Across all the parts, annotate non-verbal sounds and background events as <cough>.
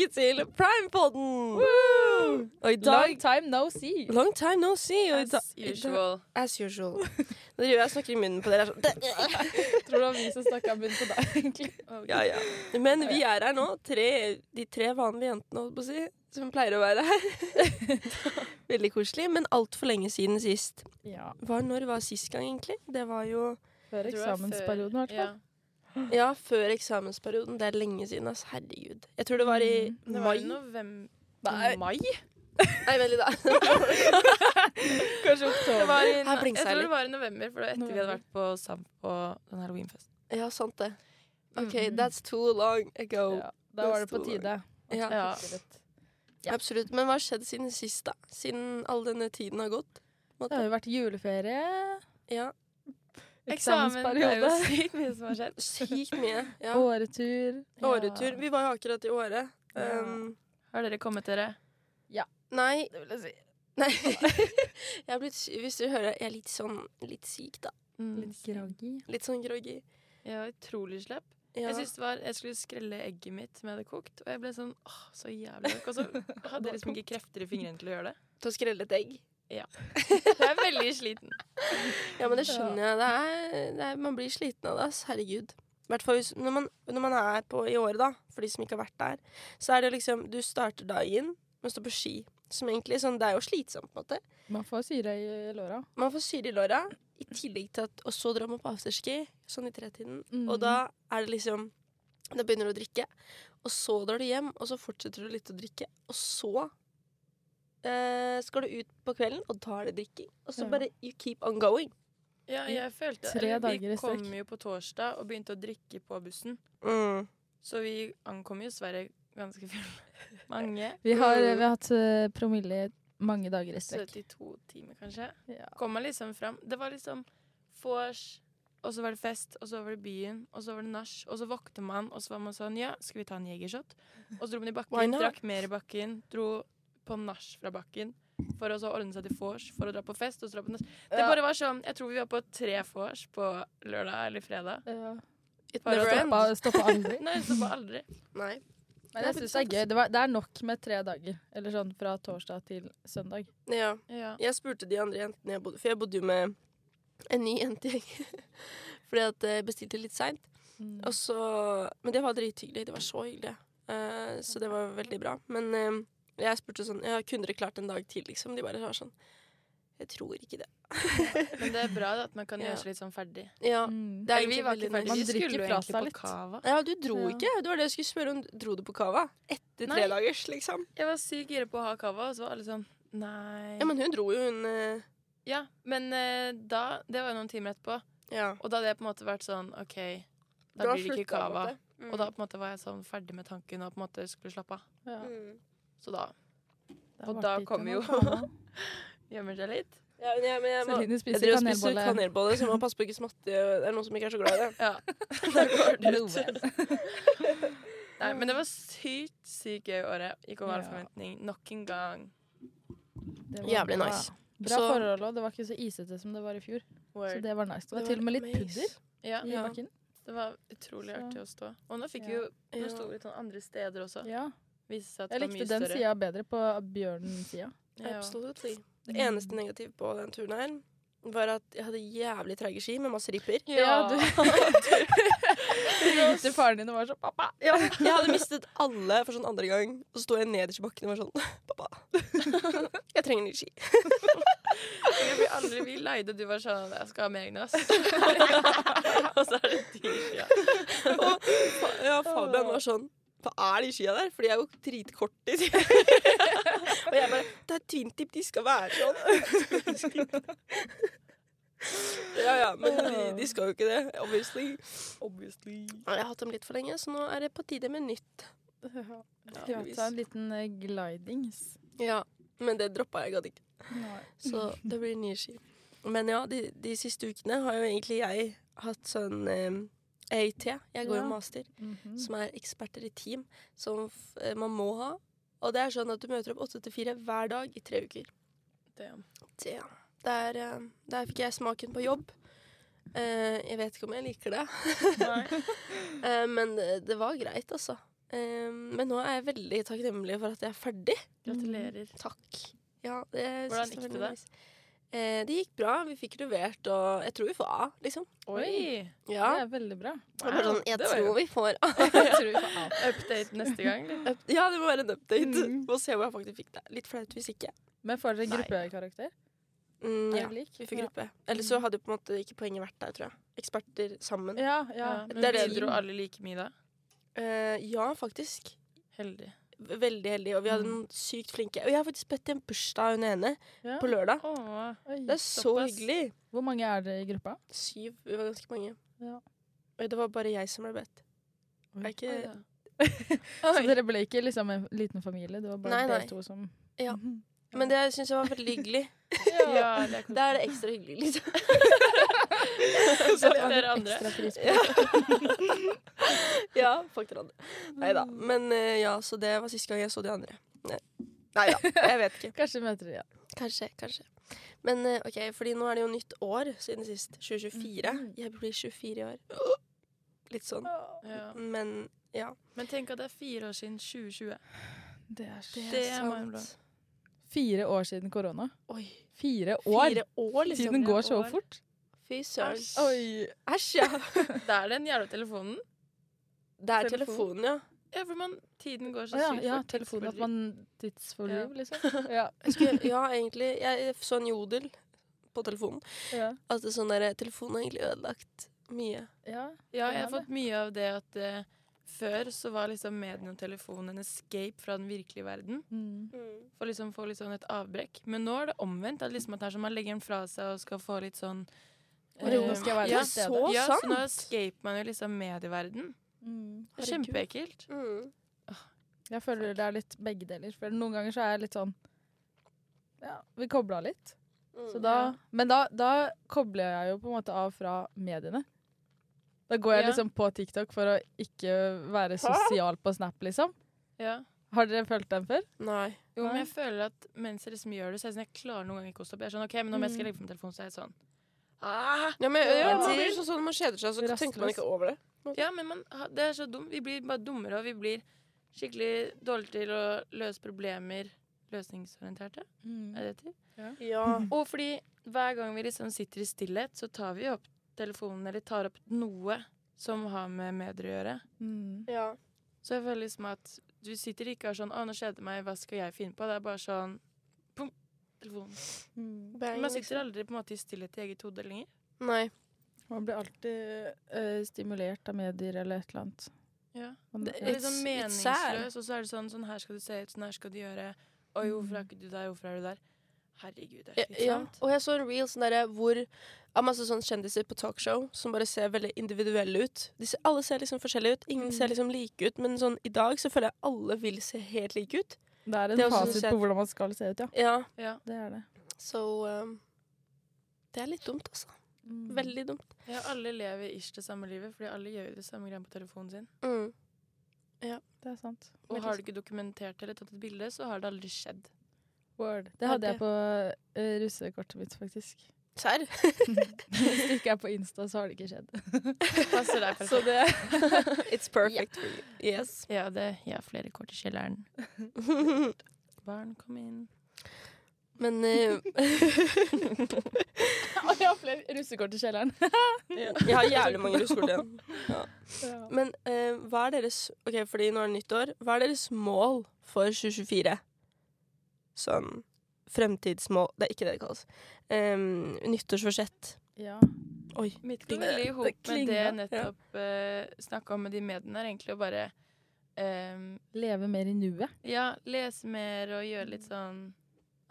tilbake til Primepoden! Og i dag Long time no see. Long time no see. Og As usual. as usual. <laughs> Nå driver jeg og snakker i munnen på dere. er Sånn. Tror det var vi som snakka munnen på deg, egentlig. <laughs> Ja, ja. Men vi er her nå, tre, de tre vanlige jentene, holdt på å si, som pleier å være her. <laughs> Veldig koselig, men altfor lenge siden sist. Ja. Var, når var sist gang, egentlig? Det var jo Før eksamensperioden, i hvert fall. Ja, før eksamensperioden. Det er lenge siden, ass. Herregud. Jeg tror det var i Mm. Det var mai. i november. Mai? Nei, vent litt, da. <laughs> Kanskje Det oktober. i, Her jeg tror det var i november, for det var etter vi hadde vært på SAM på den halloweenfesten. Ja, sant det. OK, mm. that's too long ago. Ja, da var det på tide. Ja. Ja. Ja. Absolutt. Men hva har skjedd siden sist, da? Siden all denne tiden har gått? Måte. Det har jo vært juleferie, Ja, Eksamen det er jo sykt mye som har skjedd. sykt mye. Ja. åretur. Åretur. Vi var jo akkurat i Åre. Ja. Um, Har dere kommet dere? nei, Det vil jeg si. nei. <laughs> jeg er blitt, sy- hvis du hører, jeg er litt sånn litt syk, da. Mm. Litt groggy. Litt sånn groggy. Ja, utrolig slepp. Ja. Jeg synes det var, jeg skulle skrelle egget mitt som jeg hadde kokt, og jeg ble sånn åh, så jævlig. Og så <laughs> hadde jeg liksom ikke krefter i fingrene til å gjøre det. Til å skrelle et egg. <laughs> Jeg er veldig sliten. Ja, men det skjønner jeg. Det er, det er, man blir sliten av det. Herregud. I hvert fall når man, når man er på i året, da, for de som ikke har vært der, så er det liksom Du starter dagen med å stå på ski. Som egentlig sånn, Det er jo slitsomt, på en måte. Man får syre i låra. Man får syre i låra, i tillegg til at Og så drar man på afterski, sånn i tretiden. Mm. Og da er det liksom Da begynner du å drikke, og så drar du hjem, og så fortsetter du litt å drikke. Og så eh, skal du ut på kvelden, og da er det drikking. Og så Ja. bare you keep on going. Ja, jeg følte Tre Vi kom jo på torsdag og begynte å drikke på bussen. Mm. Så vi ankom jo Sverige ganske fulle. <laughs> Mange. Vi har, Mm. vi har hatt eh, promille mange dager i strekk. 72 timer, kanskje. Ja. Kom meg liksom fram. Det var liksom vors, og så var det fest, og så var det byen, og så var det nach, og så våkner man, og så var man sånn Ja, skal vi ta en jegershot? Og så dro man i bakken, drakk mer i bakken, dro på nach fra bakken. For å så ordne seg til vors, for å dra på fest. Og så dra på nach. Det Ja. bare var sånn Jeg tror vi var på tre vors på lørdag eller fredag. Ja. It never ends. Stoppa, stoppa aldri. <laughs> Nei, det stoppa aldri. Nei. Men jeg syns det er gøy. Det, var, det er nok med tre dager. Eller sånn fra torsdag til søndag. Ja. Ja. Jeg spurte de andre jentene jeg bodde For jeg bodde jo med en ny jentegjeng. <laughs> Fordi at jeg bestilte litt seint. Mm. Og så Men det var drithyggelig. Det var så hyggelig. Uh, så det var veldig bra. Men eh, jeg spurte sånn ja, Kunne dere klart en dag til, liksom? De bare var sånn Jeg tror ikke det. <laughs> Men det er bra da, at man kan Ja. gjøre seg litt sånn ferdig. Ja, Mm. det er Eller, vi var ikke ferdig. Man skulle drikker jo fra egentlig seg på litt. Kava. Ja, du dro Ja. ikke. Det var det jeg skulle spørre om. Dro du på cava? Etter Nei. tre dagers, liksom? Jeg var sykt gira på å ha cava, og så var alle sånn Nei. Ja, men hun dro jo, hun uh... Ja, men uh, da Det var jo noen timer etterpå. Ja. Og da hadde jeg på en måte vært sånn OK, da blir det ikke kava cava. Mm. Og da på en måte var jeg sånn ferdig med tanken og på en måte skulle slappe av. Ja. mm. Så da Og da kommer jo- <laughs> gjemmer seg litt. ja, men jeg, men jeg, må, Celine jeg spiser driver og spiser kanelbolle. kanelbolle, så man må passe på ikke smatte. Det er noen som ikke er så glad i det. <laughs> Ja. <laughs> Da går det ut. Nei, men det var sykt, sykt gøy året. Gikk over all Ja. forventning. Nok en gang. Det var Jævlig bra. nice. Bra Så- forhold òg. Det var ikke så isete som det var i fjor. Så det var nice. Det var Det til og med litt pudder Ja, i Ja. bakken. det var utrolig Så- artig å stå. Og nå fikk vi Ja. jo Nå sto vi litt sånn andre steder også. Ja. Viste seg at Jeg det var likte mye den sida bedre på bjørnen-sida. Ja. Absolutely. Det eneste negative på den turen her var at jeg hadde jævlig treige ski med masse ripper. Ja, <laughs> du ringte faren din og var sånn 'pappa'. Ja, jeg hadde mistet alle for sånn andre gang. Og så sto jeg nederst i bakken og var sånn Pappa, <laughs> jeg trenger nye ski. Jeg blir aldri Vi leide, du var sånn Jeg skal ha med egne, ass. <laughs> og så er det de skia. Og ja, Fabian var sånn Hva er de skia der? For de er jo dritkorte. <laughs> og jeg bare Det er twintip, de skal være sånn. <laughs> ja ja, men de, de skal jo ikke det. Obviously. Obviously. Ja, Jeg har hatt dem litt for lenge, så nå er det på tide med nytt. Ja, ta en liten eh, glidings. Ja, Men det droppa jeg, gadd ikke. Nei. Så det blir nye ski. Men ja, de, de siste ukene har jo egentlig jeg hatt sånn eh, EIT. Jeg går jo master, -hmm. som er eksperter i team, som eh, man må ha. Og det er sånn at du møter opp åtte til fire hver dag i tre uker. Damn. Det, der, eh, der fikk jeg smaken på jobb. Uh, jeg vet ikke om jeg liker det, <laughs> eh, men det, det var greit, altså. Uh, men nå er jeg veldig takknemlig for at jeg er ferdig. Gratulerer. Takk. Ja, det Hvordan gikk det. Eh, det gikk bra. Vi fikk levert, og jeg tror vi får A, liksom. Oi! Ja. Det er veldig bra. Wow. jeg, sånn, jeg det var jo- tror vi får A. <laughs> Jeg tror vi får A. Update neste gang? Ja, det må være en update. Mm. Må se hvor jeg faktisk fikk det. Litt flaut hvis ikke. Men får dere gruppekarakter? Mm, Er ja, lik? vi fikk Ja. gruppe. Eller så hadde på en måte ikke poenget vært der, tror jeg. Eksperter sammen. Ja, ja. Ja. Det Men er det- bidro alle like mye da? Eh, ja, faktisk. Heldig. Veldig heldig. Og vi hadde Mm. noen sykt flinke. Og jeg har faktisk bedt i en bursdag hun ene Ja. på lørdag. Åh. Oi. Det er så stoppes. hyggelig. Hvor mange er dere i gruppa? Syv. Vi var ganske mange. Ja. Og det var bare jeg som ble bedt. Oi. Er ikke Oi. <laughs> Så dere ble ikke liksom en liten familie? Det var bare Nei, nei. dere to som Ja. <laughs> Men det syns jeg var veldig hyggelig. Ja, det er <laughs> Da er det ekstra hyggelig, liksom. <laughs> Så dere andre. Ekstra pris på. Ja, <laughs> ja fuck dere andre. Nei da. Men eh, ja, så det var siste gang jeg så de andre. Nei da, <laughs> jeg vet ikke. Kanskje møter de, ja Kanskje, kanskje. Men eh, OK, fordi nå er det jo nytt år siden sist. 2024. Mhm. Jeg blir 24 i år. <gasps> Litt sånn. Ja. Men ja. Men tenk at det er fire år siden 2020. Det er så Det er sant. Fire år siden korona. Oi. Fire år! Fire år, liksom. Tiden går så år. fort. Fy søren. Oi. Æsj, ja. <laughs> Det er den jævla telefonen. Det er Telefon. telefonen, ja. Ja, for man, tiden går så ja, sykt ja, fort. telefonen. At man tidsforliv, Ja. liksom. <laughs> Ja. Skulle, <laughs> ja, egentlig. Jeg så en jodel på telefonen. Ja. At det er sånn der, telefonen har egentlig ødelagt mye. ja. Ja, jeg har fått mye av det at uh, før så var liksom medien og telefonen en escape fra den virkelige verden. Mm. For liksom få litt sånn et avbrekk. Men nå er det omvendt. At liksom at det er som man legger den fra seg og skal få litt sånn Og nå skal jeg være ja, til stede. så ja, sant. så nå escaper man jo liksom medieverden. Mm. Det er kjempeekkelt. Mm. Jeg føler det er litt begge deler. For noen ganger så er jeg litt sånn Ja, vi kobla litt. Mm. Så da, men da, da kobler jeg jo på en måte av fra mediene. Da går jeg Ja. liksom på TikTok for å ikke være sosial på Snap, liksom. Ja. Har dere følt den før? Nei. Jo, men jeg føler at mens jeg liksom gjør det, så er det sånn jeg klarer noen ganger ikke å stoppe. Jeg er sånn, ok, men Om jeg skal Mm. legge på min telefon, så er jeg sånn ah! Ja, men ja, man blir sånn sånn når man kjeder seg, så Rastløs. tenker man ikke over det. Ja, men man, det er så dumt. Vi blir bare dummere, og vi blir skikkelig dårlige til å løse problemer. Løsningsorienterte, er det det ja. Ja. <laughs> Og fordi hver gang vi liksom sitter i stillhet, så tar vi opp telefonen eller tar opp noe som har med mødre å gjøre. Mm. ja. Så jeg føler liksom at du sitter ikke og er sånn 'Å, nå kjeder jeg meg, hva skal jeg finne på?' Det er bare sånn! Telefonen. Mm. Bang, Man sitter liksom. aldri på en måte i stillhet i eget hode lenger. Nei. Man blir alltid uh, stimulert av medier eller et eller annet. Ja. Man, Det ja. er litt sånn meningsløs, og så er det sånn Sånn her skal du se ut, sånn her skal du gjøre. Oi, hvorfor er ikke du der, hvorfor er du der? Herregud, det Ja, er ja. slitsomt. Og jeg så en reel sånn derre hvor av masse sånne kjendiser på talkshow som bare ser veldig individuelle ut. De ser, alle ser liksom forskjellige ut. Ingen Mm. ser liksom like ut. Men sånn i dag så føler jeg alle vil se helt like ut. Det er en Det er fasit på hvordan man skal se ut, ja. Ja, Ja. Det er det. så um, Det er litt dumt, altså. Mm. Veldig dumt. ja, alle lever ish det samme livet, fordi alle gjør det samme greia på telefonen sin. Mm. Det er sant. Og Veldig har du ikke dokumentert eller tatt et bilde, så har det aldri skjedd. Word. Det hadde jeg på eh, russekortet mitt, faktisk. Serr? Hvis det ikke er på Insta, så har det ikke skjedd. Passer deg Så det <laughs> It's perfect for you. Yes. Ja, det jeg har flere kort i kjelleren. <laughs> Barn, kom inn. Men <laughs> Å, jeg har flere russekort i kjelleren. Jeg har jævlig mange russekort igjen. Ja. Men uh, hva er deres Ok, fordi nå er det nyttår. Hva er deres mål for 2024? Sånn fremtidsmål Det er ikke det det kalles. Um, nyttårsforsett. Ja. Oi. Mitt går veldig i Det hop med det jeg nettopp uh, snakka om med de mediene, er egentlig å bare um, Leve mer i nuet. Ja, lese mer og gjøre litt sånn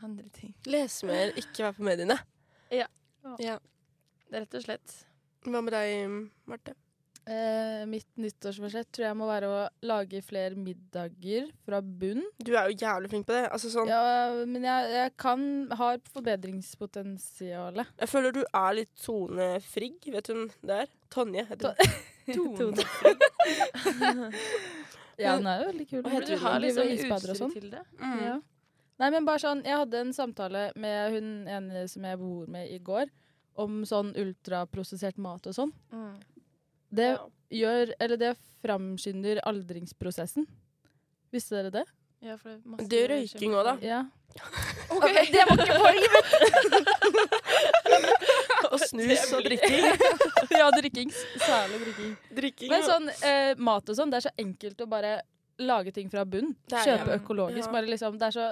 andre ting. Lese mer, ikke være på mediene. Ja. ja. Det er rett og slett. Hva med deg, Marte? Eh, mitt nyttårsforsett tror jeg må være å lage flere middager fra bunn. Du er jo jævlig flink på det. Altså sånn, Ja, men jeg, jeg kan har forbedringspotensialet. Jeg føler du er litt Tone Frigg. Vet du hvem det er? Tonje heter hun. <laughs> Tone. <laughs> Ja, den er jo veldig kul. Og heter Du hun? har litt liksom utstyr sånn. til det. Mm. Ja. Nei, men bare sånn, Jeg hadde en samtale med hun ene som jeg bor med i går, om sånn ultraprosessert mat og sånn. Mm. Det Ja. gjør Eller det framskynder aldringsprosessen. Visste dere det? Ja, for det, er masse Det er røyking også, da. Ja. <laughs> Okay. Det var ikke poenget mitt! <laughs> Og snus og drikking. <laughs> ja, drikking. Særlig drikking. drikking Men sånn eh, mat og sånn, det er så enkelt å bare lage ting fra bunn. Kjøpe økologisk. Ja. Bare liksom, det er så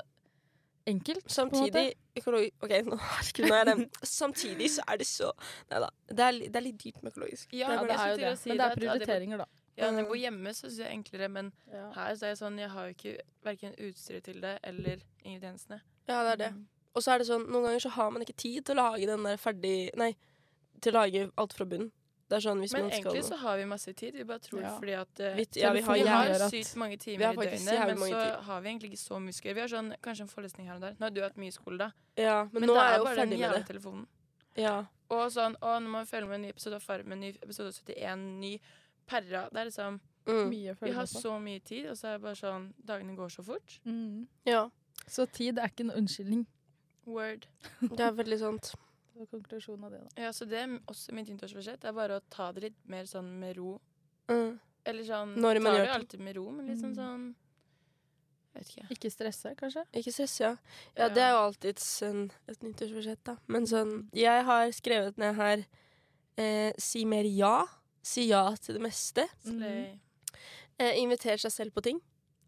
enkelt. Samtidig økologi... OK, nå, <laughs> herregud, nå er det Samtidig så er det så Nei da. Det er, det er litt dyrt med økologisk. Ja, det er, det er jo det. si Men det er prioriteringer, da. Ja, når jeg bor hjemme, så syns jeg det er enklere, men Ja. her så er det sånn Jeg har jo ikke verken utstyret til det eller ingrediensene. Ja, det er det. Og så er det sånn, noen ganger så har man ikke tid til å lage den der ferdig Nei, til å lage alt fra bunnen. Det er sånn hvis Men man skal egentlig så har vi masse tid. Vi bare tror Ja. fordi at uh, vi, Ja, vi har vi har sykt mange timer i døgnet, men så tid. har vi egentlig ikke så mye skøy. Vi har sånn, kanskje en forelesning her og der. Nå har du hatt mye skole, da. Ja, men, Men, nå det er jeg jo bare den ferdig med jævla det. telefonen. Ja. Og sånn, å, når man følger med en ny episode av Farmen, ny episode 71, ny Perra Det er liksom Mm. Mye Vi har så mye tid, og så er det bare sånn Dagene går så fort. Mm. ja. Så tid er ikke en unnskyldning. Word. Det er veldig sant. Det konklusjonen av det, da. Ja, så det er også mitt nyttårsforsett. Det er bare å ta det litt mer sånn med ro. Mm. Eller sånn Når man tar gjør det jo alltid med ro, men liksom sånn Mm. sånn Jeg vet ikke. Ikke stresse, kanskje? Ikke stresse, ja. Ja, det er jo alltids en, et nyttårsforsett, da. Men sånn Jeg har skrevet ned her eh, Si mer ja. Si ja til det meste. Mm. Eh, inviter seg selv på ting.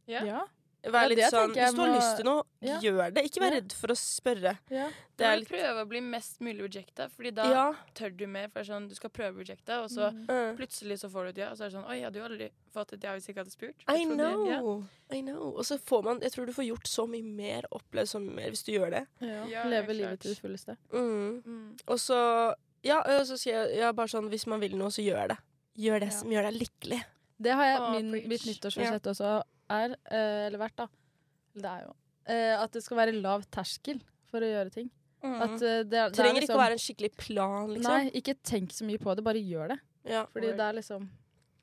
Ja. Ja. Vær Ja, litt det sånn Hvis du har må- lyst til noe, Ja. gjør det. Ikke vær Ja. redd for å spørre. ja. Det er litt prøve å bli mest mulig rejecta, Fordi da Ja. tør du mer. For sånn, du skal prøve å rejecta, og så Mm. plutselig så får du et ja. Og så er det sånn Oi, jeg hadde jo aldri fått et ja hvis jeg ikke hadde spurt. I trodde- ja. I know. Og så får man Jeg tror du får gjort så mye mer, opplevd så mye mer, hvis du gjør det. Ja. Ja, Leve livet til det fulleste. Mm. Mm. Og så Ja, og så sier jeg ja, bare sånn hvis man vil noe, så gjør det. Gjør det Ja. som gjør deg lykkelig. Det har jeg, oh, min, mitt nyttårsforsett også er, eh, eller vært, da. Det er jo eh, At det skal være lav terskel for å gjøre ting. At, eh, det, er- det er Trenger ikke liksom- å være en skikkelig plan, liksom. Nei, ikke tenk så mye på det, bare gjør det. Ja. Fordi det er liksom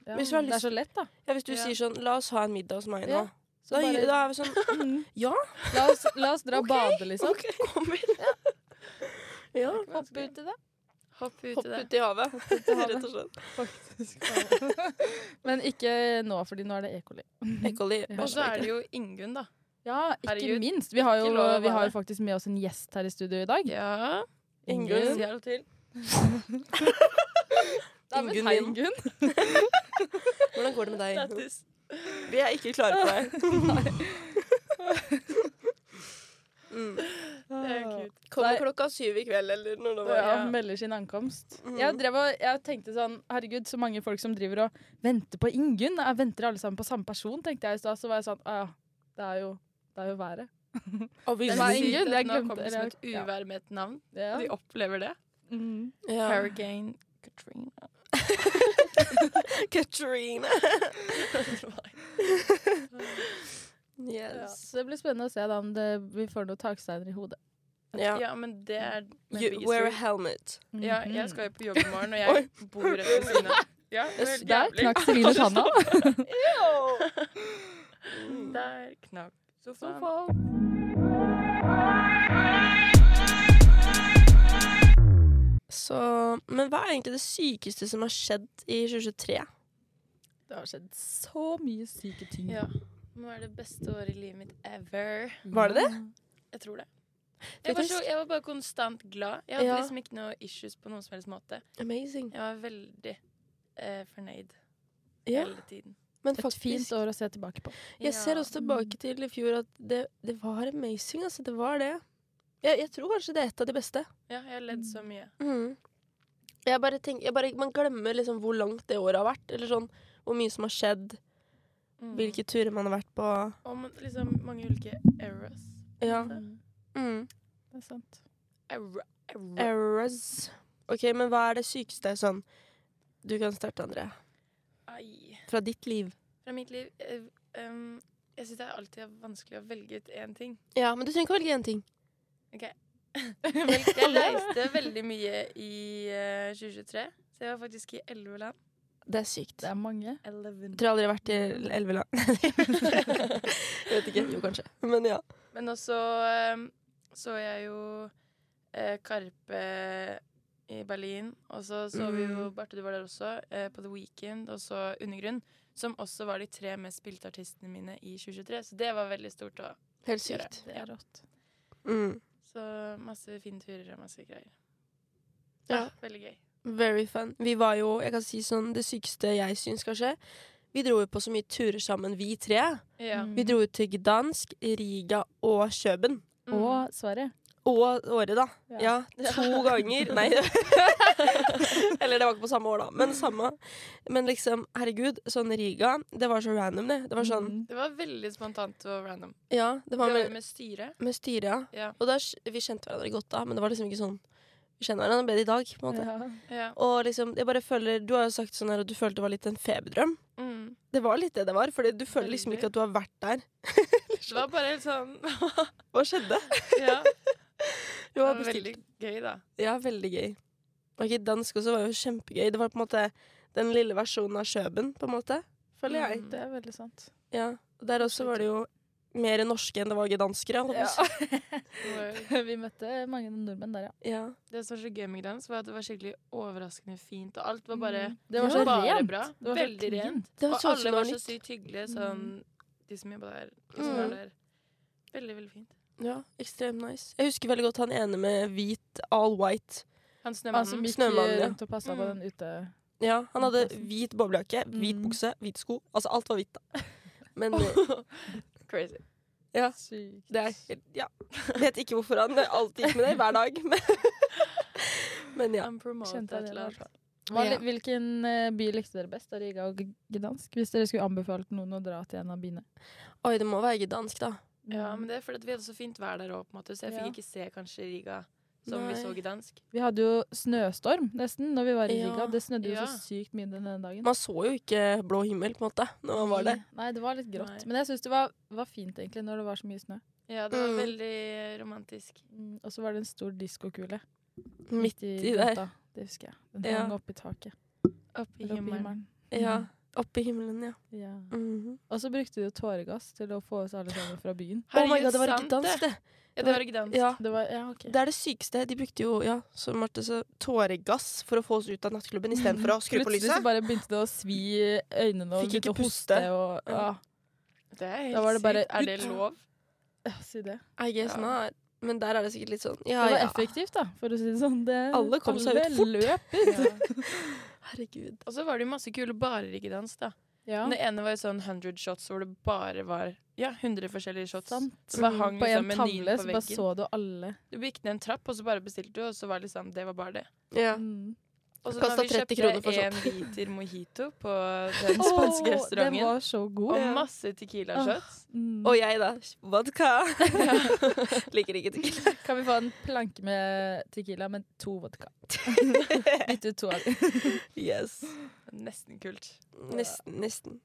ja, Hvis du Det er så lett, da. ja, Hvis du Ja. sier sånn La oss ha en middag hos meg nå. Ja. Så Da, bare, da er vi sånn mm, <laughs> Ja, la, oss, la oss dra og bade, liksom. OK, kom inn. Ja. Hoppe ut i det. Hopp ut Hopp i ut i havet, ut i <laughs> havet. rett og slett. Faktisk. <laughs> Men ikke nå, fordi nå er det e. coli. <laughs> Ja. Og så er det jo Ingunn, da. Ja, ikke Herregud, minst. Vi har jo, vi har jo faktisk med oss en gjest her i studio i dag. Ja. Ingunn. Si hallo til. Ingunn min. Ingunn. Hvordan går det med deg? Vi er ikke klare på deg. Mm. Det er kult. Kommer klokka syv i kveld, eller noe. var. Ja, Ja. melder sin ankomst. Mm. Jeg, drev og, jeg tenkte sånn Herregud, så mange folk som driver og venter på Ingunn. Venter alle sammen på samme person, tenkte jeg i stad. Så var jeg sånn Å ja, det er jo, det er jo været. Og vi- <laughs> er Ingunn, jeg glemte- det som et uvær med et navn. Ja. De opplever det. Mm. ja. Hurricane Katrina. <laughs> Katrina. <laughs> Ja. yes. Så det blir spennende å se da om det, vi får noen taksteiner i hodet. Ja. Ja, men det er You, wear a helmet. Ja, Mhm. jeg skal jo på jobb i morgen, og <laughs> jeg bor rett ved siden av. Ja, <laughs> er Der knakk Celine tanna. Der knakk sofaen. Sofa. Så, men hva er egentlig det sykeste som har skjedd i 2023? Det har skjedd så mye syke ting. Ja. Må være det beste året i livet mitt ever. Var det det? Jeg tror det. Jeg var, så, jeg var bare konstant glad. Jeg hadde Ja. liksom ikke noe issues på noen som helst måte. Amazing. Jeg var veldig eh, fornøyd Ja, hele tiden. men Et faktisk fint år å se tilbake på. Jeg ser også tilbake til i fjor at det, det var amazing, altså. Det var det. Jeg, jeg tror kanskje det er et av de beste. Ja, jeg har ledd så mye. Mm. Jeg bare tenker, jeg bare, man glemmer liksom hvor langt det året har vært. Eller sånn hvor mye som har skjedd. Mm. Hvilke turer man har vært på. Og man- liksom mange ulike errors. Ja. Mm. Det er sant. Error, error. Errors. OK, men hva er det sykeste sånn Du kan starte, André. Ai. Fra ditt liv. Fra mitt liv eh, um, Jeg syns det er alltid vanskelig å velge ut én ting. Ja, men du trenger ikke velge én ting. OK. <laughs> jeg <laughs> reiste veldig mye i uh, 2023, så jeg var faktisk i elleve land. Det er sykt. Det er mange. Eleven. Jeg tror aldri jeg har vært i elleve land. <laughs> jeg vet ikke. Jo, kanskje. Men ja. Men også um, så jeg jo eh, Karpe i Berlin. Og så så vi jo Mm. Barte, du var der også, eh, på The Weekend, og så Undergrunn. Som også var de tre mest spilte artistene mine i 2023. Så det var veldig stort å Helt sykt. Det er rått. Mm. Så masse fine turer og masse greier. Ja. Veldig gøy. Very fun. Vi var jo, jeg kan si sånn, det sykeste jeg syns kanskje Vi dro jo på så mye turer sammen, vi tre. Ja. Mm. Vi dro jo til Gdansk, Riga og Kjøben. Mm. Og Sverige. Og året, da. Ja. Ja, to <laughs> ganger. Nei. <laughs> Eller det var ikke på samme år, da. Men samme. Men liksom, herregud, sånn Riga, det var så random, det. Det var sånn Mm. Det var veldig spontant og random. Ja, det Det var var med, med styret. med styret, ja. Ja. Og der, vi kjente hverandre godt da, men det var liksom ikke sånn Vi kjenner hverandre bedre i dag, på en måte. Ja. Ja. Og liksom, jeg bare føler Du har jo sagt sånn her at du følte det var litt en feberdrøm. Mm. Det var litt det det var, for du føler liksom ikke at du har vært der. Det var bare helt sånn <laughs> Hva skjedde? <laughs> Ja. Det Det var var veldig gøy, da. Ja, veldig gøy. Ok, dansk også var jo kjempegøy. Det var på en måte den lille versjonen av Kjøben, på en måte. Føler jeg. Mm. Det er veldig sant. Ja. Og der også var det jo mer norske enn det var gdanskere. Og <laughs> Vi møtte mange nordmenn der, ja. Ja. Det som var så gøy med Gdansk, var at det var skikkelig overraskende fint. Og alt var bare, Mm. Det var så bare rent. bra. Det var Veldig rent. Det var Og alle var så sykt hyggelige. Sånn, de som jobba der. De som Mm. var der. Veldig, veldig fint. ja, ekstremt nice. Jeg husker veldig godt han ene med hvit, all white. Han Han snømannen. som gikk ja. rundt og passa på Mm. den ute... Ja, Han hadde hvit boblejakke, hvit Mm. bukse, hvite sko. Altså alt var hvitt, da. <laughs> Men <laughs> Crazy. ja, Sykt. det er helt Ja. <laughs> Vet ikke hvorfor han alltid gikk med det hver dag, men, <laughs> men ja. Han Kjente jeg det. Hva, Ja. Hvilken eh, by likte dere best av Riga og Gdansk? Hvis dere skulle anbefalt noen å dra til en av byene? Oi, det må være gdansk, da. Ja, men det er fordi vi hadde så fint vær der òg, så jeg Ja. fikk ikke se kanskje Riga som vi så i dansk. Vi hadde jo snøstorm nesten når vi var i Ja. Det snødde jo Ja. så sykt mye den ene dagen. Man så jo ikke blå himmel, på en måte, når man var der. Nei, det var litt grått. Nei. Men jeg syns det var, var fint egentlig når det var så mye snø. Ja, det var Mm. veldig romantisk. Mm, og så var det en stor diskokule Midt i der. gata. Det husker jeg. Den Ja. hang oppe i taket. Opp i oppe i himmelen. Ja. Oppe i himmelen, ja. Ja. Mhm. Og så brukte de tåregass til å få oss alle sammen fra byen. Oh my Herregud, god, det var ikke dansk, det. Ja, det var ikke dansk. Ja. Det var, ja, okay. Det er det sykeste. De brukte jo ja, som Marte sa, tåregass for å få oss ut av nattklubben istedenfor å <laughs> skru på Plutselig så bare begynte det å svi øynene og Fikk ikke å puste. hoste. Og, ja. Det er helt Da var det bare sykt. Er det lov? ja, si det. I guess Ja. not. Men der er det sikkert litt sånn ja, det var ja. effektivt, da, for å si det sånn. Det, Alle kom seg ut fort. løp. <laughs> Herregud. Og så var det jo masse kule barer i Gdansk, da. Ja, Det ene var jo sånn 100 shots hvor det bare var ja, 100 forskjellige shots. sant. Så bare hang På liksom en tavle på så bare så du alle. Du gikk ned en trapp, og så bare bestilte du, og så var det liksom, det var bare det. Ja. Mm. Og så da vi kjøpte for en liter mojito på <laughs> den spanske oh, restauranten, var så god. og masse tequila shots Mm. Og jeg, da. Vodka. <laughs> Liker ikke tequila. <laughs> Kan vi få en planke med tequila, men to vodka? Bytte ut to av dem. yes. Nesten kult. Nesten. Nesten.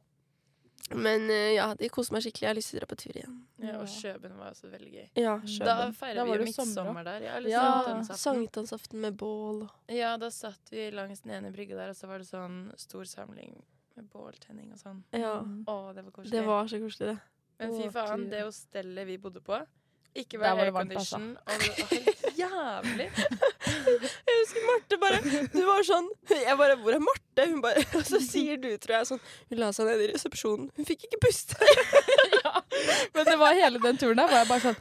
Men uh, ja, de koser meg skikkelig. Jeg har lyst til å dra på tur igjen. Ja, og. Kjøben var også veldig gøy. Ja, Mm. Da feirer vi jo midtsommer der. Ja, Ja, sankthansaften. Med bål. Ja, da satt vi langs den ene brygga der, og så var det sånn stor samling med båltenning og sånn. Ja. Å, det var koselig. Det var så koselig, det. Men fy faen, det hostellet vi bodde på Ikke vær det aircondition. Og det var jævlig. <laughs> Jeg husker Marte bare Du var sånn Jeg bare 'Hvor er Marte?' Hun bare Og <laughs> så sier du, tror jeg, sånn Hun la seg ned i resepsjonen. Hun fikk ikke puste. <laughs> ja. Men det var hele den turen der, var jeg bare sånn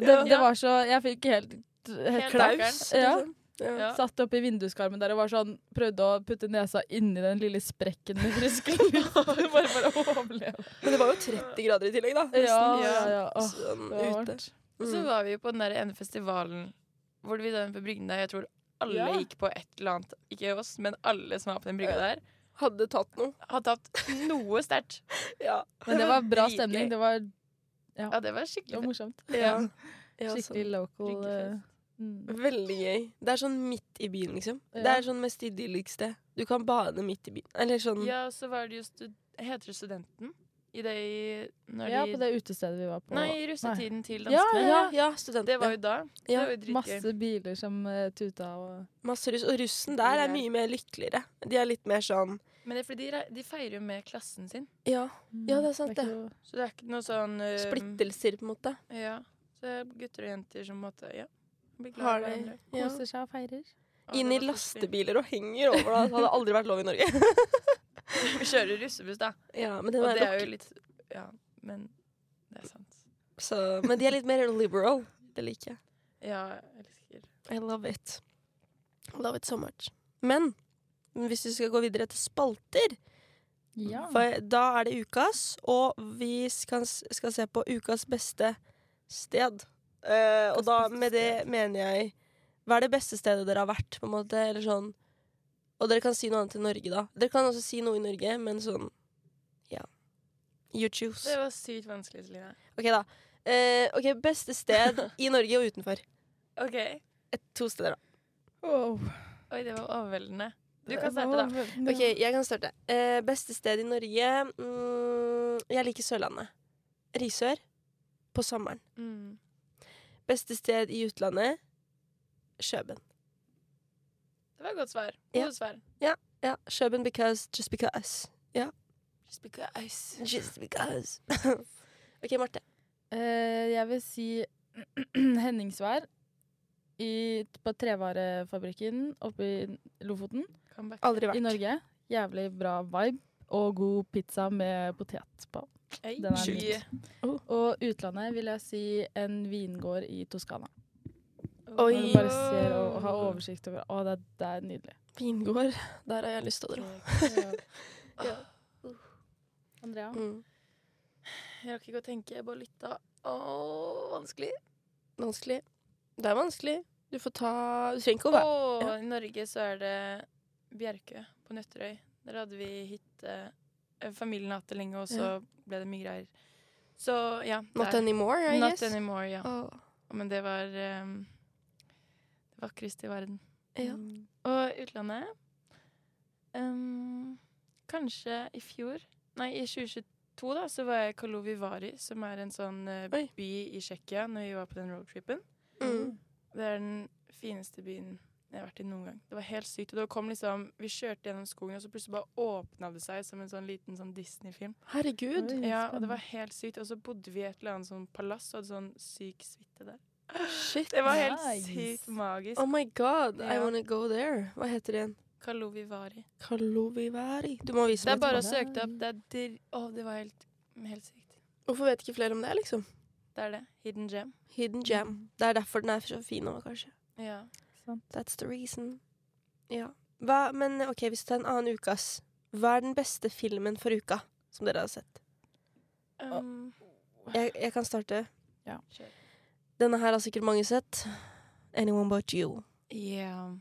Det, det var så Jeg fikk helt, helt Helt Klaus. Ja. liksom. Ja. Ja. Satt oppe i vinduskarmen der og var sånn Prøvde å putte nesa inni den lille sprekken med frisk luft. <laughs> bare for å overleve. Men det var jo 30 grader i tillegg, da. Nesten. ja, ja. Åh, Sånn det var ute. Mm. Så var vi jo på den der ene festivalen hvor vi da, på Brygne, der Jeg tror alle Ja. gikk på et eller annet. Ikke oss, men alle som var på den brygga der, Hadde tatt noe. Hadde tatt noe sterkt. <laughs> Ja. Men det var bra stemning. Det var, Ja, det var skikkelig det var morsomt. ja. ja Skikkelig local. Eh, mm. Veldig gøy. Det er sånn midt i byen, liksom. Det er sånn mest idylliske. Du kan bade midt i byen. Eller sånn Ja, så var det jo stud Heter det Studenten? I det i når Ja, de på det utestedet vi var på. Nei, i russetiden til danskene. Ja, ja, studentene. Det var jo da. Ja, var jo. Masse biler som uh, tuta og Masse russ. Og russen der er mye mer lykkeligere. De er litt mer sånn Men det er fordi de, de feirer jo med klassen sin. Ja, Ja, det er sant, ikke noe- Så det er ikke noe sånn uh, splittelser, på en måte. Ja. Så det er gutter og jenter som måtte Ja. Blir glad Har de ja. Koser seg og feirer. Inn i lastebiler og henger over. Da. Det hadde aldri vært lov i Norge. <laughs> <laughs> Vi kjører russebuss, da. ja, men, den Og er det er jo litt Ja, men det er sant. så, men de er litt mer liberal. <laughs> Det liker jeg. Ja, jeg elsker I love it. I love it so much. Men hvis vi skal gå videre til spalter, Ja. for da er det ukas, og vi skal, skal se på ukas beste sted. Uh, og da med det mener jeg Hva er det beste stedet dere har vært, på en måte? Eller sånn Og dere kan si noe annet til Norge, da. Dere kan også si noe i Norge, men sånn Ja. You choose. Det var sykt vanskelig, Celine. OK, da. Eh, ok, Beste sted i <laughs> Norge og utenfor. OK. Et, to steder, da. Wow. Oi, det var overveldende. Du kan starte, da. Ok, jeg kan starte. Eh, beste sted i Norge mm, Jeg liker Sørlandet. Risør. På sommeren. Mm. Beste sted i utlandet Kjøben. Det var et godt svar. Ja. Gode svar. Ja, Kjøben because just because. Just because. Just because. <laughs> OK, Marte. Uh, jeg vil si <clears throat> Henningsvær i, på trevarefabrikken oppe i Lofoten Comeback. Aldri i. Norge. Jævlig bra vibe og god pizza med potet på. Den er Sjukt. Oh. Og utlandet vil jeg si en vingård i Toskana. Oi. Bare ser og, og har oversikt over Å, det, det er nydelig. Vingård. Der har jeg lyst til å dra. Ja. <laughs> Andrea? Mm. Jeg rakk ikke å tenke, jeg bare lytta. Å, vanskelig. Vanskelig. Det er vanskelig. Du får ta Du trenger ikke å være Å, Ja. i Norge så er det Bjerkø på Nøtterøy. Der hadde vi hytte. eh, Familien har hatt det lenge, og så ble det mye greier. Så ja. Not der. anymore, I Not guess. anymore, ja. Oh. Men det var det vakreste i verden. ja. Mm. Og utlandet um, Kanskje i fjor Nei, i 2022 da, så var jeg i Kalovivari, Vary, som er en sånn uh, by i Tsjekkia, når vi var på den roadtripen. Mm. Det er den fineste byen jeg har vært i noen gang. Det var helt sykt. Og da kom liksom, Vi kjørte gjennom skogen, og så plutselig bare åpna det seg som en sånn liten sånn Disney-film. Herregud. Oi, Ja, og det var helt sykt. Og så bodde vi i et eller annet sånn palass og hadde sånn syk suite der. Shit. Det var helt Nice. sykt magisk. Oh my god, I Ja. wanna go there. Hva heter det igjen? Kalovivari. Kalovivari. Du må vise Det er bare å søke det opp. Det er oh, det var helt, helt sykt. Hvorfor vet ikke flere om det, liksom? Det er det. Hidden gem. Hidden gem. Det er derfor den er så fin nå, kanskje. Ja. That's the reason. Ja. Hva, men OK, hvis du tar en annen ukas, hva er den beste filmen for uka som dere har sett? Um, Jeg, jeg kan starte. Ja. kjør. Denne her har sikkert mange sett. Anyone But You. Ja.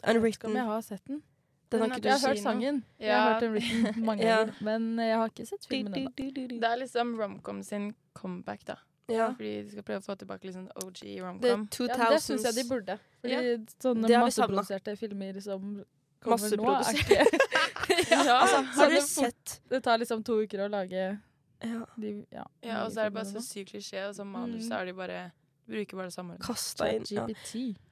Ikke Unwritten. jeg har sett den. Den har Den ikke Jeg har hørt sangen. Jeg har hørt den written <laughs> mange Ja. ganger, men jeg har ikke sett filmen ennå. Det er liksom romcom sin comeback, da. Ja. Fordi de skal prøve å få tilbake litt sånn OG romcom. 2000s. Ja, det syns jeg de burde. Fordi sånne har masseproduserte filmer som kommer nå, er ikke <laughs> Ja, Altså, har dere sett Det tar liksom to uker å lage ja, de ja, Ja, og så er det bare så sykt klisjé, og så manuset Mm. er de bare bruker bare det samme. kasta inn? Ja.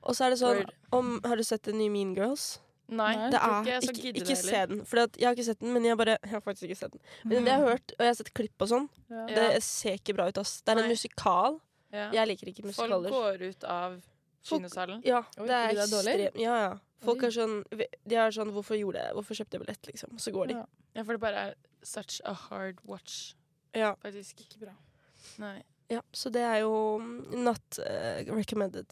Og så er det sånn om, Har du sett den nye Mean Girls? Nei, Nei. Det er ikke så ikke, ikke se den. For jeg har ikke sett den, men jeg bare Jeg har faktisk ikke sett den. Men det jeg har hørt, og jeg har sett klipp og sånn, Ja. Det ser ikke bra ut, ass. Det er en musikal. Ja. Jeg liker ikke Folk går ut av kinosalen. Ja, Oi, det er fordi det er ekstremt Ja, ja. Folk er sånn De er sånn Hvorfor gjorde jeg Hvorfor kjøpte jeg billett, liksom? Og så går de. Ja. Ja, for det bare er such a hard watch, Ja. faktisk. Ikke bra. Nei. Ja så det er jo not uh, recommended.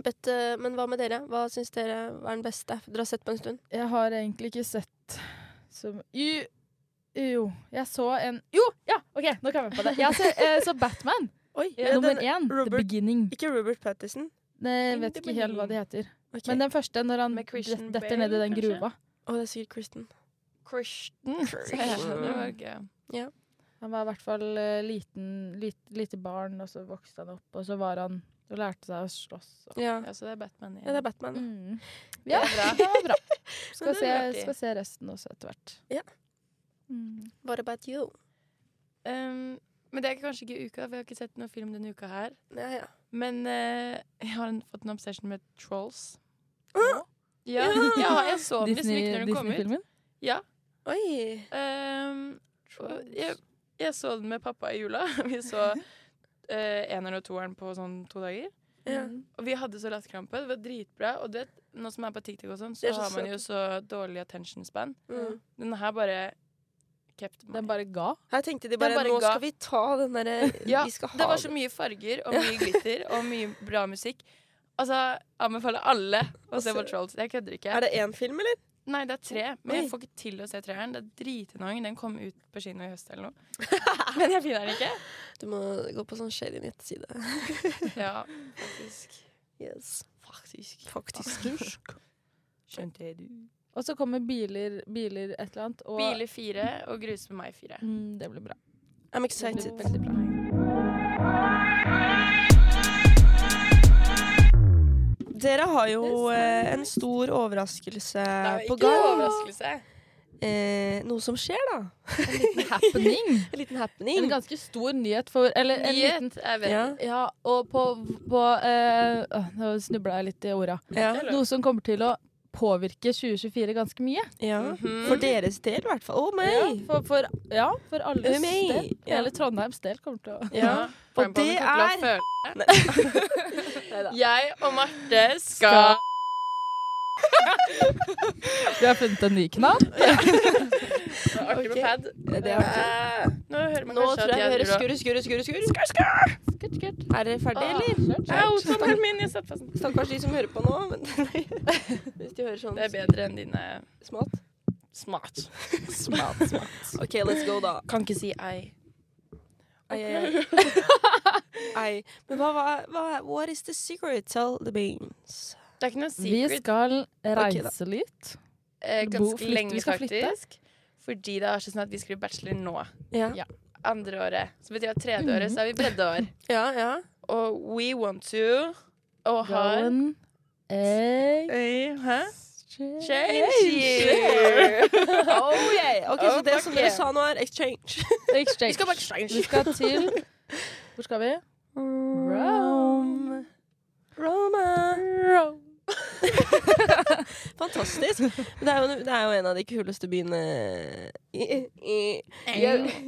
But, uh, men hva med dere? Hva syns dere var den beste? Dere har sett på en stund? Jeg har egentlig ikke sett så Jo, jo jeg så en Jo, ja! OK, nå kan vi på det. Jeg så, uh, så Batman, <laughs> Oi, nummer den, én. The Robert- Beginning. Ikke Robert Patterson. Jeg vet ikke helt hva de heter. Okay. Men den første, når han Med Christian detter Bale, ned i den kanskje? gruva. Å, det er sikkert Kristen. Christian. Kristen. <laughs> jeg. Det var gøy. Han var i hvert fall eh, liten, lit, lite barn, og så vokste han opp, og så var han og lærte seg å slåss. Og. Ja. Ja, så det er Batman igjen. ja, det er Batman. Mm. Det Ja, er <laughs> det var bra. <laughs> Skal, det se, er skal se resten også etter hvert. Ja. Mm. What about you? Um, men det er kanskje ikke uka, for jeg har ikke sett noen film denne uka her. Ja, ja. Men uh, jeg har en, fått en obsession med Trolls. Åh! Ja, ja jeg så den liksom ikke når den kom ut. Disney-filmen? Ja. Oi. Um, og jeg, jeg så den med pappa i jula. <laughs> Vi så eh, eneren og toeren på sånn to dager. Ja. Mm. Og vi hadde så latterkrampe. Det var dritbra. Og det, nå som er på TikTok og sånn, så, så har man jo så dårlig attention span. Mm. Den her bare kept meg. Den bare ga. Her tenkte de bare, bare nå ga- skal vi ta den derre <laughs> Ja, Vi skal ha det var så mye farger og mye glitter og mye bra musikk. Altså, anbefaler alle å se på Altså, Trolls. Jeg kødder ikke. Er det én film, eller? Nei, det er tre, men jeg får ikke til å se treeren. Det er dritannoying. Den kom ut på kino i høst eller noe. <laughs> Men jeg finner den ikke. Du må gå på sånn shady nettside. <laughs> Ja, faktisk. Yes. Faktisk. Faktisk. Skjønte du? Og så kommer biler, biler et eller annet. Og Biler fire og Grus med meg fire. Mm, det blir bra. I'm Det excited. blir veldig bra. Dere har jo eh, en stor overraskelse på gang. Det er jo ikke gang. noe overraskelse. Eh, noe som skjer, da. Happening. <laughs> En liten happening. En ganske stor nyhet for Eller en liten Nyhet, jeg vet. Ja. Ja, og på, på eh, Nå snubla jeg litt i orda. Ja. Noe som kommer til å påvirke 2024 ganske mye. ja. Mhm. For deres del, i hvert fall. Å, meg! Ja, for, for, ja, for alles Oh, del. Ja. Hele Trondheims del kommer til å Ja. Og det er <laughs> Jeg og Marte skal Vi har funnet en ny knall. Artig med pad. Det er artig. Nå hører man Nå kanskje tror jeg jeg hører driver og skurre, skurre, skurre. skurre. Skurre, skurre. Skurt, skurt. Er dere ferdige, eller? Skurt, Au, tommelen min! Jeg satt fast. Stakkars de som hører på nå. Men <laughs> hvis de hører sånn Det er bedre enn dine smalt. smart. Smart, smart. OK, let's go, da. Kan ikke si ei. Ai, ai, ai. Men hva, hva, hva What is the secret? Tell the beans. Det er ikke noe Vi secret. skal da. reise litt. eh, bo- ganske flytte. lenge, Vi skal flytte. faktisk. Fordi det er så sånn at vi skriver bachelor nå. Ja. Ja. Andre året. Så betyr at tredje året så er vi breddeår. <laughs> Ja, ja. Og we want to Og har and Eh, Hæ? Change year! <laughs> Oh, yeah. Ok, Oh, Så det fuck som dere yeah. sa nå, er exchange. <laughs> Exchange. Vi skal på exchange. Vi skal til Hvor skal vi? Rome. Roma. <laughs> Fantastisk. Det er, jo, det er jo en av de kuleste byene i, i, i,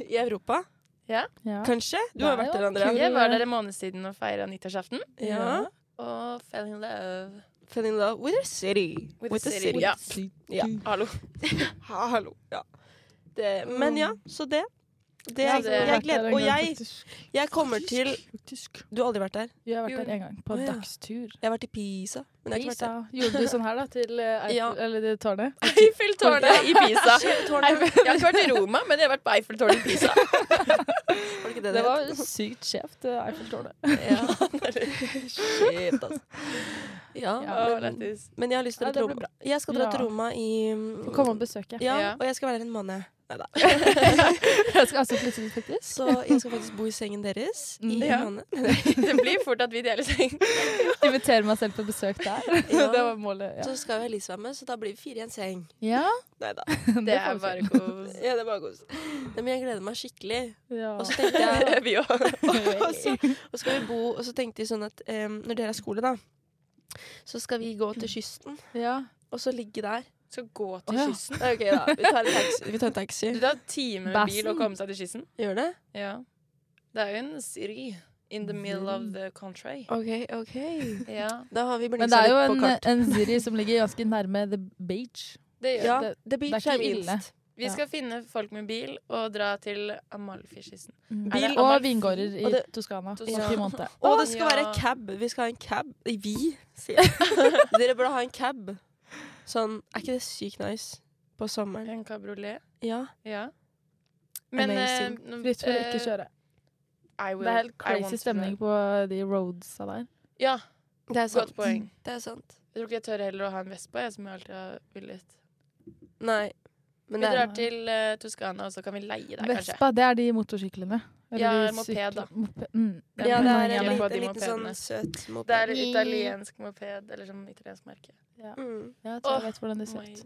i Europa. Ja. Kanskje? Du har vært der, Andrea. Jeg var der en måned siden og feira nyttårsaften. Ja. Og fell in love. Fell in love with a city. With the city, ja. Ja. Hallo. <laughs> Hallo. Ja. Det, men ja, så det. Det, Ja, jeg, det- jeg gleder Og jeg, jeg kommer til. Du har aldri vært der? Jeg har vært der en gang, på en ja. dagstur. Jeg har vært i Pisa. Men jeg har ikke vært der. Gjorde du sånn her, da, til eh, <laughs> Eiffel, Ja. eller det tårnet? <laughs> Eiffeltårnet i Pisa. <laughs> Jeg har ikke vært i Roma, men jeg har vært på Eiffeltårnet i Pisa. Var det ikke det Det var sykt skjevt, Eiffeltårnet. Ja. skjevt, altså. Ja, Å, men, men jeg har lyst til å dra til Roma. Jeg skal dra Ja. til Roma i Komme og besøke. ja, Ja. og jeg skal være der en måned. Neida. <laughs> Jeg skal altså flytte dit, faktisk. Så jeg skal faktisk bo i sengen deres i Mm. en Ja. måned. <laughs> Det blir fort at vi deler seng. <laughs> Invitere meg selv på besøk der. Ja. Det var målet. Ja. Så skal jo Elise være med, så da blir vi fire i en seng. ja. Nei da. Det er bare kos. Ja, det er bare kos. Men jeg gleder meg skikkelig. ja. Og så tenkte jeg Vi òg. og, så, og skal vi bo Og så tenkte jeg sånn at um, når dere er skole, da, så skal vi gå til kysten, ja. og så ligge der. Skal gå Å, til ja. kysten. Ok, da. Vi tar en taxi. Vi tar en taxi. Du tar time med bil å komme seg til kysten. Gjør det? Ja. Det er jo en city in the middle of the country. OK, OK. Ja, Da har vi Men det er jo litt på en, kart. en Ziri som ligger ganske nærme The Beach. det gjør Ja, det. The Beach det er er ikke ille. minst. Vi skal finne folk med bil og dra til Amalfi-kysten. Mm. Bil og Amalfi. vingårder i Og det- Toskana. Toskana. Og Piemonte. Og det skal Ja. være cab. Vi skal ha en cab. Vi, sier jeg. <laughs> Dere burde ha en cab. Sånn, Er ikke det sykt nice på sommeren? En kabriolet. Ja. Ja. Men Amazing. Uh, Fritt for å eh, ikke kjøre. I will, Det er helt crazy stemning på de roadsa der. Ja, Det er sant. godt poeng. Det er sant. Jeg tror ikke jeg tør heller å ha en vest på, jeg, som jeg alltid har villet. Nei. Men Vi drar til uh, Toskana, og så kan vi leie der, kanskje. Vespa, det er de motorsyklene. Ja, moped, da. Moped. mm. Ja, det er en, liten, en liten sånn søt moped. Det er italiensk moped, eller sånn italiensk merke. Mm. Ja, jeg tror jeg vet hvordan det ser ut.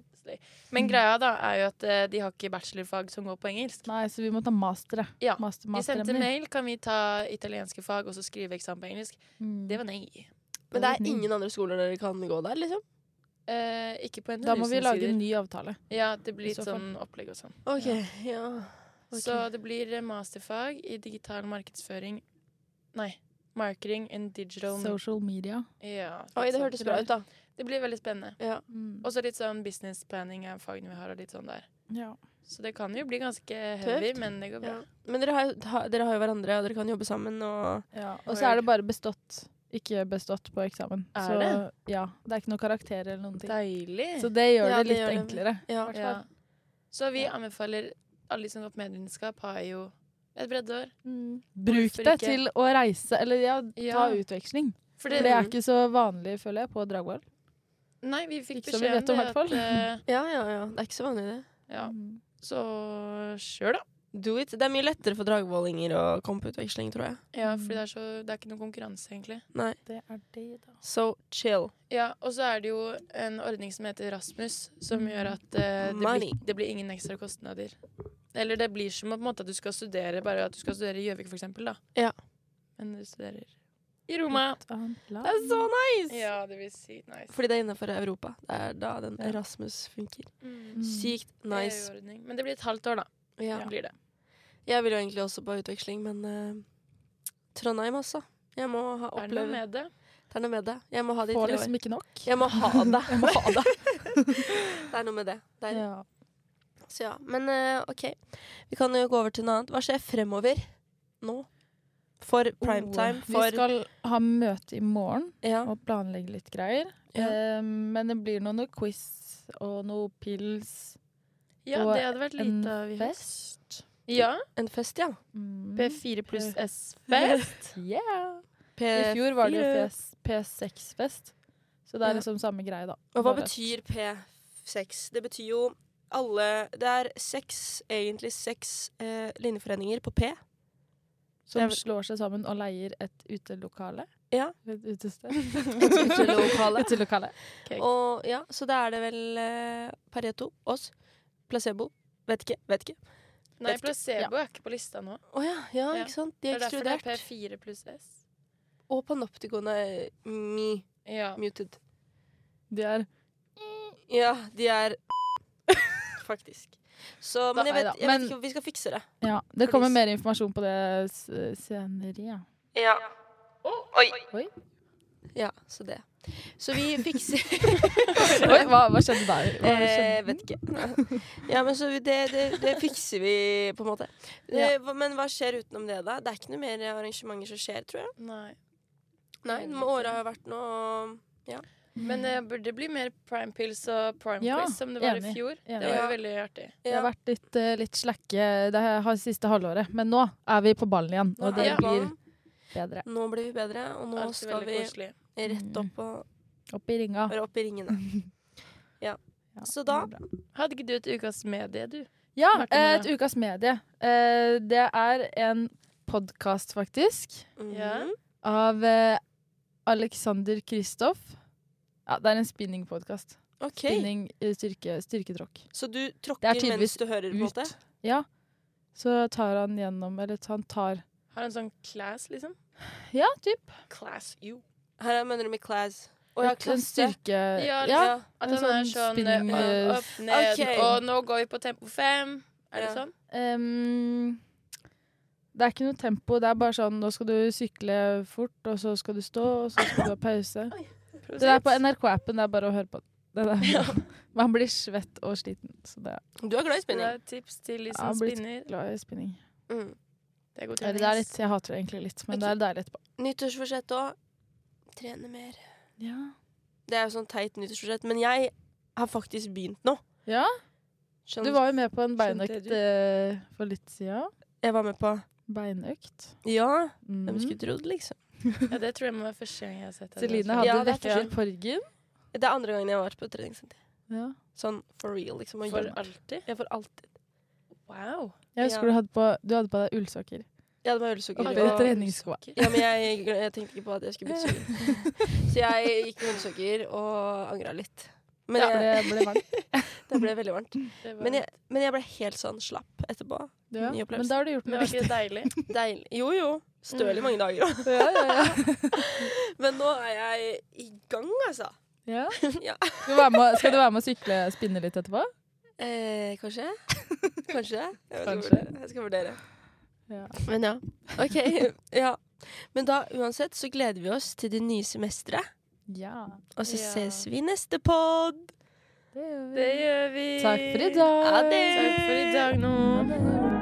Men greia da er jo at eh, de har ikke bachelorfag som går på engelsk. Nei, så vi må ta mastere. Ja. Master, master, vi sendte mail, kan vi ta italienske fag og så skrive eksamen på engelsk. Mm. Det var nei. Men det er ingen andre skoler dere kan gå der, liksom? Eh, ikke på Da må vi lage sider. en ny avtale. Ja, det blir litt sånn opplegg og sånn. OK. Ja. Ok. Så det blir masterfag i digital markedsføring Nei, marketing and digital Social media. Ja, Oi, det hørtes bra ut, da. Det blir veldig spennende. Ja. Mm. Og så litt sånn business planning er fagene vi har, og litt sånn der. Ja. Så det kan jo bli ganske heavy, men det går bra. Ja. Men dere har, ha, dere har jo hverandre, og dere kan jobbe sammen. Og Ja, og så er det bare bestått, ikke bestått på eksamen. Er så, det? Ja, det er ikke noen karakterer eller noen ting. Deilig. Så det gjør Ja, det det litt gjør det. enklere. ja. ja. Så vi anbefaler alle de som går på medlemskap, har jo et breddeår. Bruk det ikke? til å reise, eller ja, ta Ja. utveksling. For det, det er ikke så vanlig, føler jeg, på Dragvoll. Nei, vi fikk Ikke beskjed om det. At, eh, ja, ja, ja. Det er ikke så vanlig, det. ja. Mm. Så kjør, da. Do it. Det er mye lettere for dragvollinger å komme på utveksling, tror jeg. Ja, for fordi det er, så, det er ikke noe konkurranse, egentlig. Nei. Det er det, da. So chill. Ja, og så er det jo en ordning som heter Rasmus, som Mm. gjør at uh, det, blir, det blir ingen ekstra kostnader. Eller det blir som på en måte at du skal studere, bare at du skal studere i Gjøvik, for eksempel, da. Ja. Men du studerer i Roma. Det er så nice! Ja, det blir sykt nice. Fordi det er innenfor Europa. Det er da den Ja. Erasmus funker. Mm. Mm. Sykt nice. EU-ordning. Men det blir et halvt år, da. Ja. Blir det. Jeg vil jo egentlig også på utveksling, men uh, Trondheim også. Jeg må ha Er det noe med det? Det er noe med det. Jeg må ha det i Får tre år. liksom ikke nok. Jeg må ha <laughs> det. Jeg må ha det. <laughs> det er noe med det. det er, Ja. Så ja. Men uh, OK. Vi kan jo gå over til noe annet. Hva skjer fremover nå? For primetime? Vi For skal ha møte i morgen ja. og planlegge litt greier. Ja. Um, men det blir noe, noe quiz og noe pils. Ja, Og det hadde vært lite av i høst. Ja. En fest, ja. Mm. P4 pluss S-fest. <laughs> Yeah. I fjor var det jo P6-fest. Så det er liksom samme greie, da. Og hva betyr P6? Det betyr jo alle Det er seks, egentlig seks eh, linjeforeninger på P. Som Jeg slår seg sammen og leier et utelokale? Ja. Et utested? <laughs> <laughs> Et utelokale. utelokale. Og ja, så da er det vel eh, Pareto, oss, Placebo. Vet ikke. Vet ikke. Nei, placebo ja. er ikke på lista nå. Å ja, ja, Ja. ikke sant? De Det er er derfor det er. P4 pluss S. Og panoptikon er me Ja. muted. De er Ja, de er <laughs> Faktisk. Så, men jeg vet, jeg vet ikke, vi skal fikse det. Ja. Det kommer Fordi- mer informasjon på det senere. Ja. Ja. Oi. Oi. Ja, så det. Så vi fikser <laughs> Oi, hva, hva skjedde der? Hva Eh, vet ikke. Ja, men så det, det, det fikser vi, på en måte. Ja. Eh, hva- Men hva skjer utenom det, da? Det er ikke noe mer arrangementer som skjer, tror jeg. Nei. Nei, Åra har vært noe Men det burde bli mer prime pills og prime Ja, quiz som det var enig. i fjor. Enig. Det var jo veldig artig. Det har vært litt, eh, litt slakke det har siste halvåret, men nå er vi på ballen igjen, og det blir bedre. Nå blir vi bedre, og nå skal vi koselig. Rett opp og Opp i ringa. opp i ringene. <laughs> Ja, Så da- det. Hadde ikke du et ukas medie, du? Ja, eh, et ukas medie. Eh, Det er en podkast, faktisk, Mm Ja. av eh, Alexander Kristoff. Ja, det er en spinning-podkast. OK. Spinning styrke, styrketråkk. Så du er tråkker mens du hører, på en måte? Ja. Så tar han gjennom Eller han tar Har en sånn class, liksom? Ja, typ. Class you. Her mener du med class. Å ja, klasse. styrke... Ja, ja. At han er sånn sånn spinning, eh, opp, ned, okay. og nå går vi på tempo fem. Er det Ja. sånn? Um, det er ikke noe tempo. Det er bare sånn nå skal du sykle fort, og så skal du stå, og så skal du ha pause. Det er på NRK-appen. Det er bare å høre på. Det der. <laughs> Man blir svett og sliten. Så det er Du er glad i Det spinning? er tips til de Jeg som har blitt spinner. glad i spinning. Mm. Det er god det er litt, jeg hater det egentlig litt, men det er deilig etterpå. Nyttårsforsett òg. Trene mer. Ja. Det er jo sånn teit nyttårsforsett, men jeg har faktisk begynt nå. ja. Skjønner Du var jo med på en beinøkt eh, for litt siden. Jeg var med på Beinøkt. Ja, Mm. hvem skulle trodd, liksom. Ja, det tror jeg må være første gang jeg har sett det. Celine hadde Ja, vekket porgen. Det er andre gangen jeg har vært på treningssenter. Ja. Sånn for real, liksom. For alltid? Ja, for alltid. Wow. Jeg husker Ja. du hadde på, du hadde på deg ullsokker. Jeg det var ølsukker. Og, og-. Ja, men jeg, jeg tenkte ikke på at jeg skulle bytte sukker. <laughs> Så jeg gikk med ølsukker og angra litt. Men Ja, jeg, det ble varmt. <laughs> det ble veldig varmt. Var, Men jeg, men jeg ble helt sånn slapp etterpå. Ja. Ny opplevelse. Men da har du gjort noe viktig. deilig? Deilig. Jo, jo. Støl i mange dager òg. Ja, ja, ja. <laughs> Men nå er jeg i gang, altså. Ja. Ja. Skal, du med, skal du være med å sykle spinne litt etterpå? Eh, kanskje? Kanskje? Jeg Kanskje. Jeg skal vurdere. Ja. Men ja. OK. <laughs> Ja. Men da uansett så gleder vi oss til det nye semesteret. Ja, Og så Ja. ses vi i neste pod. det gjør vi. Det gjør vi. Takk for i dag. Ha. Takk for i dag nå.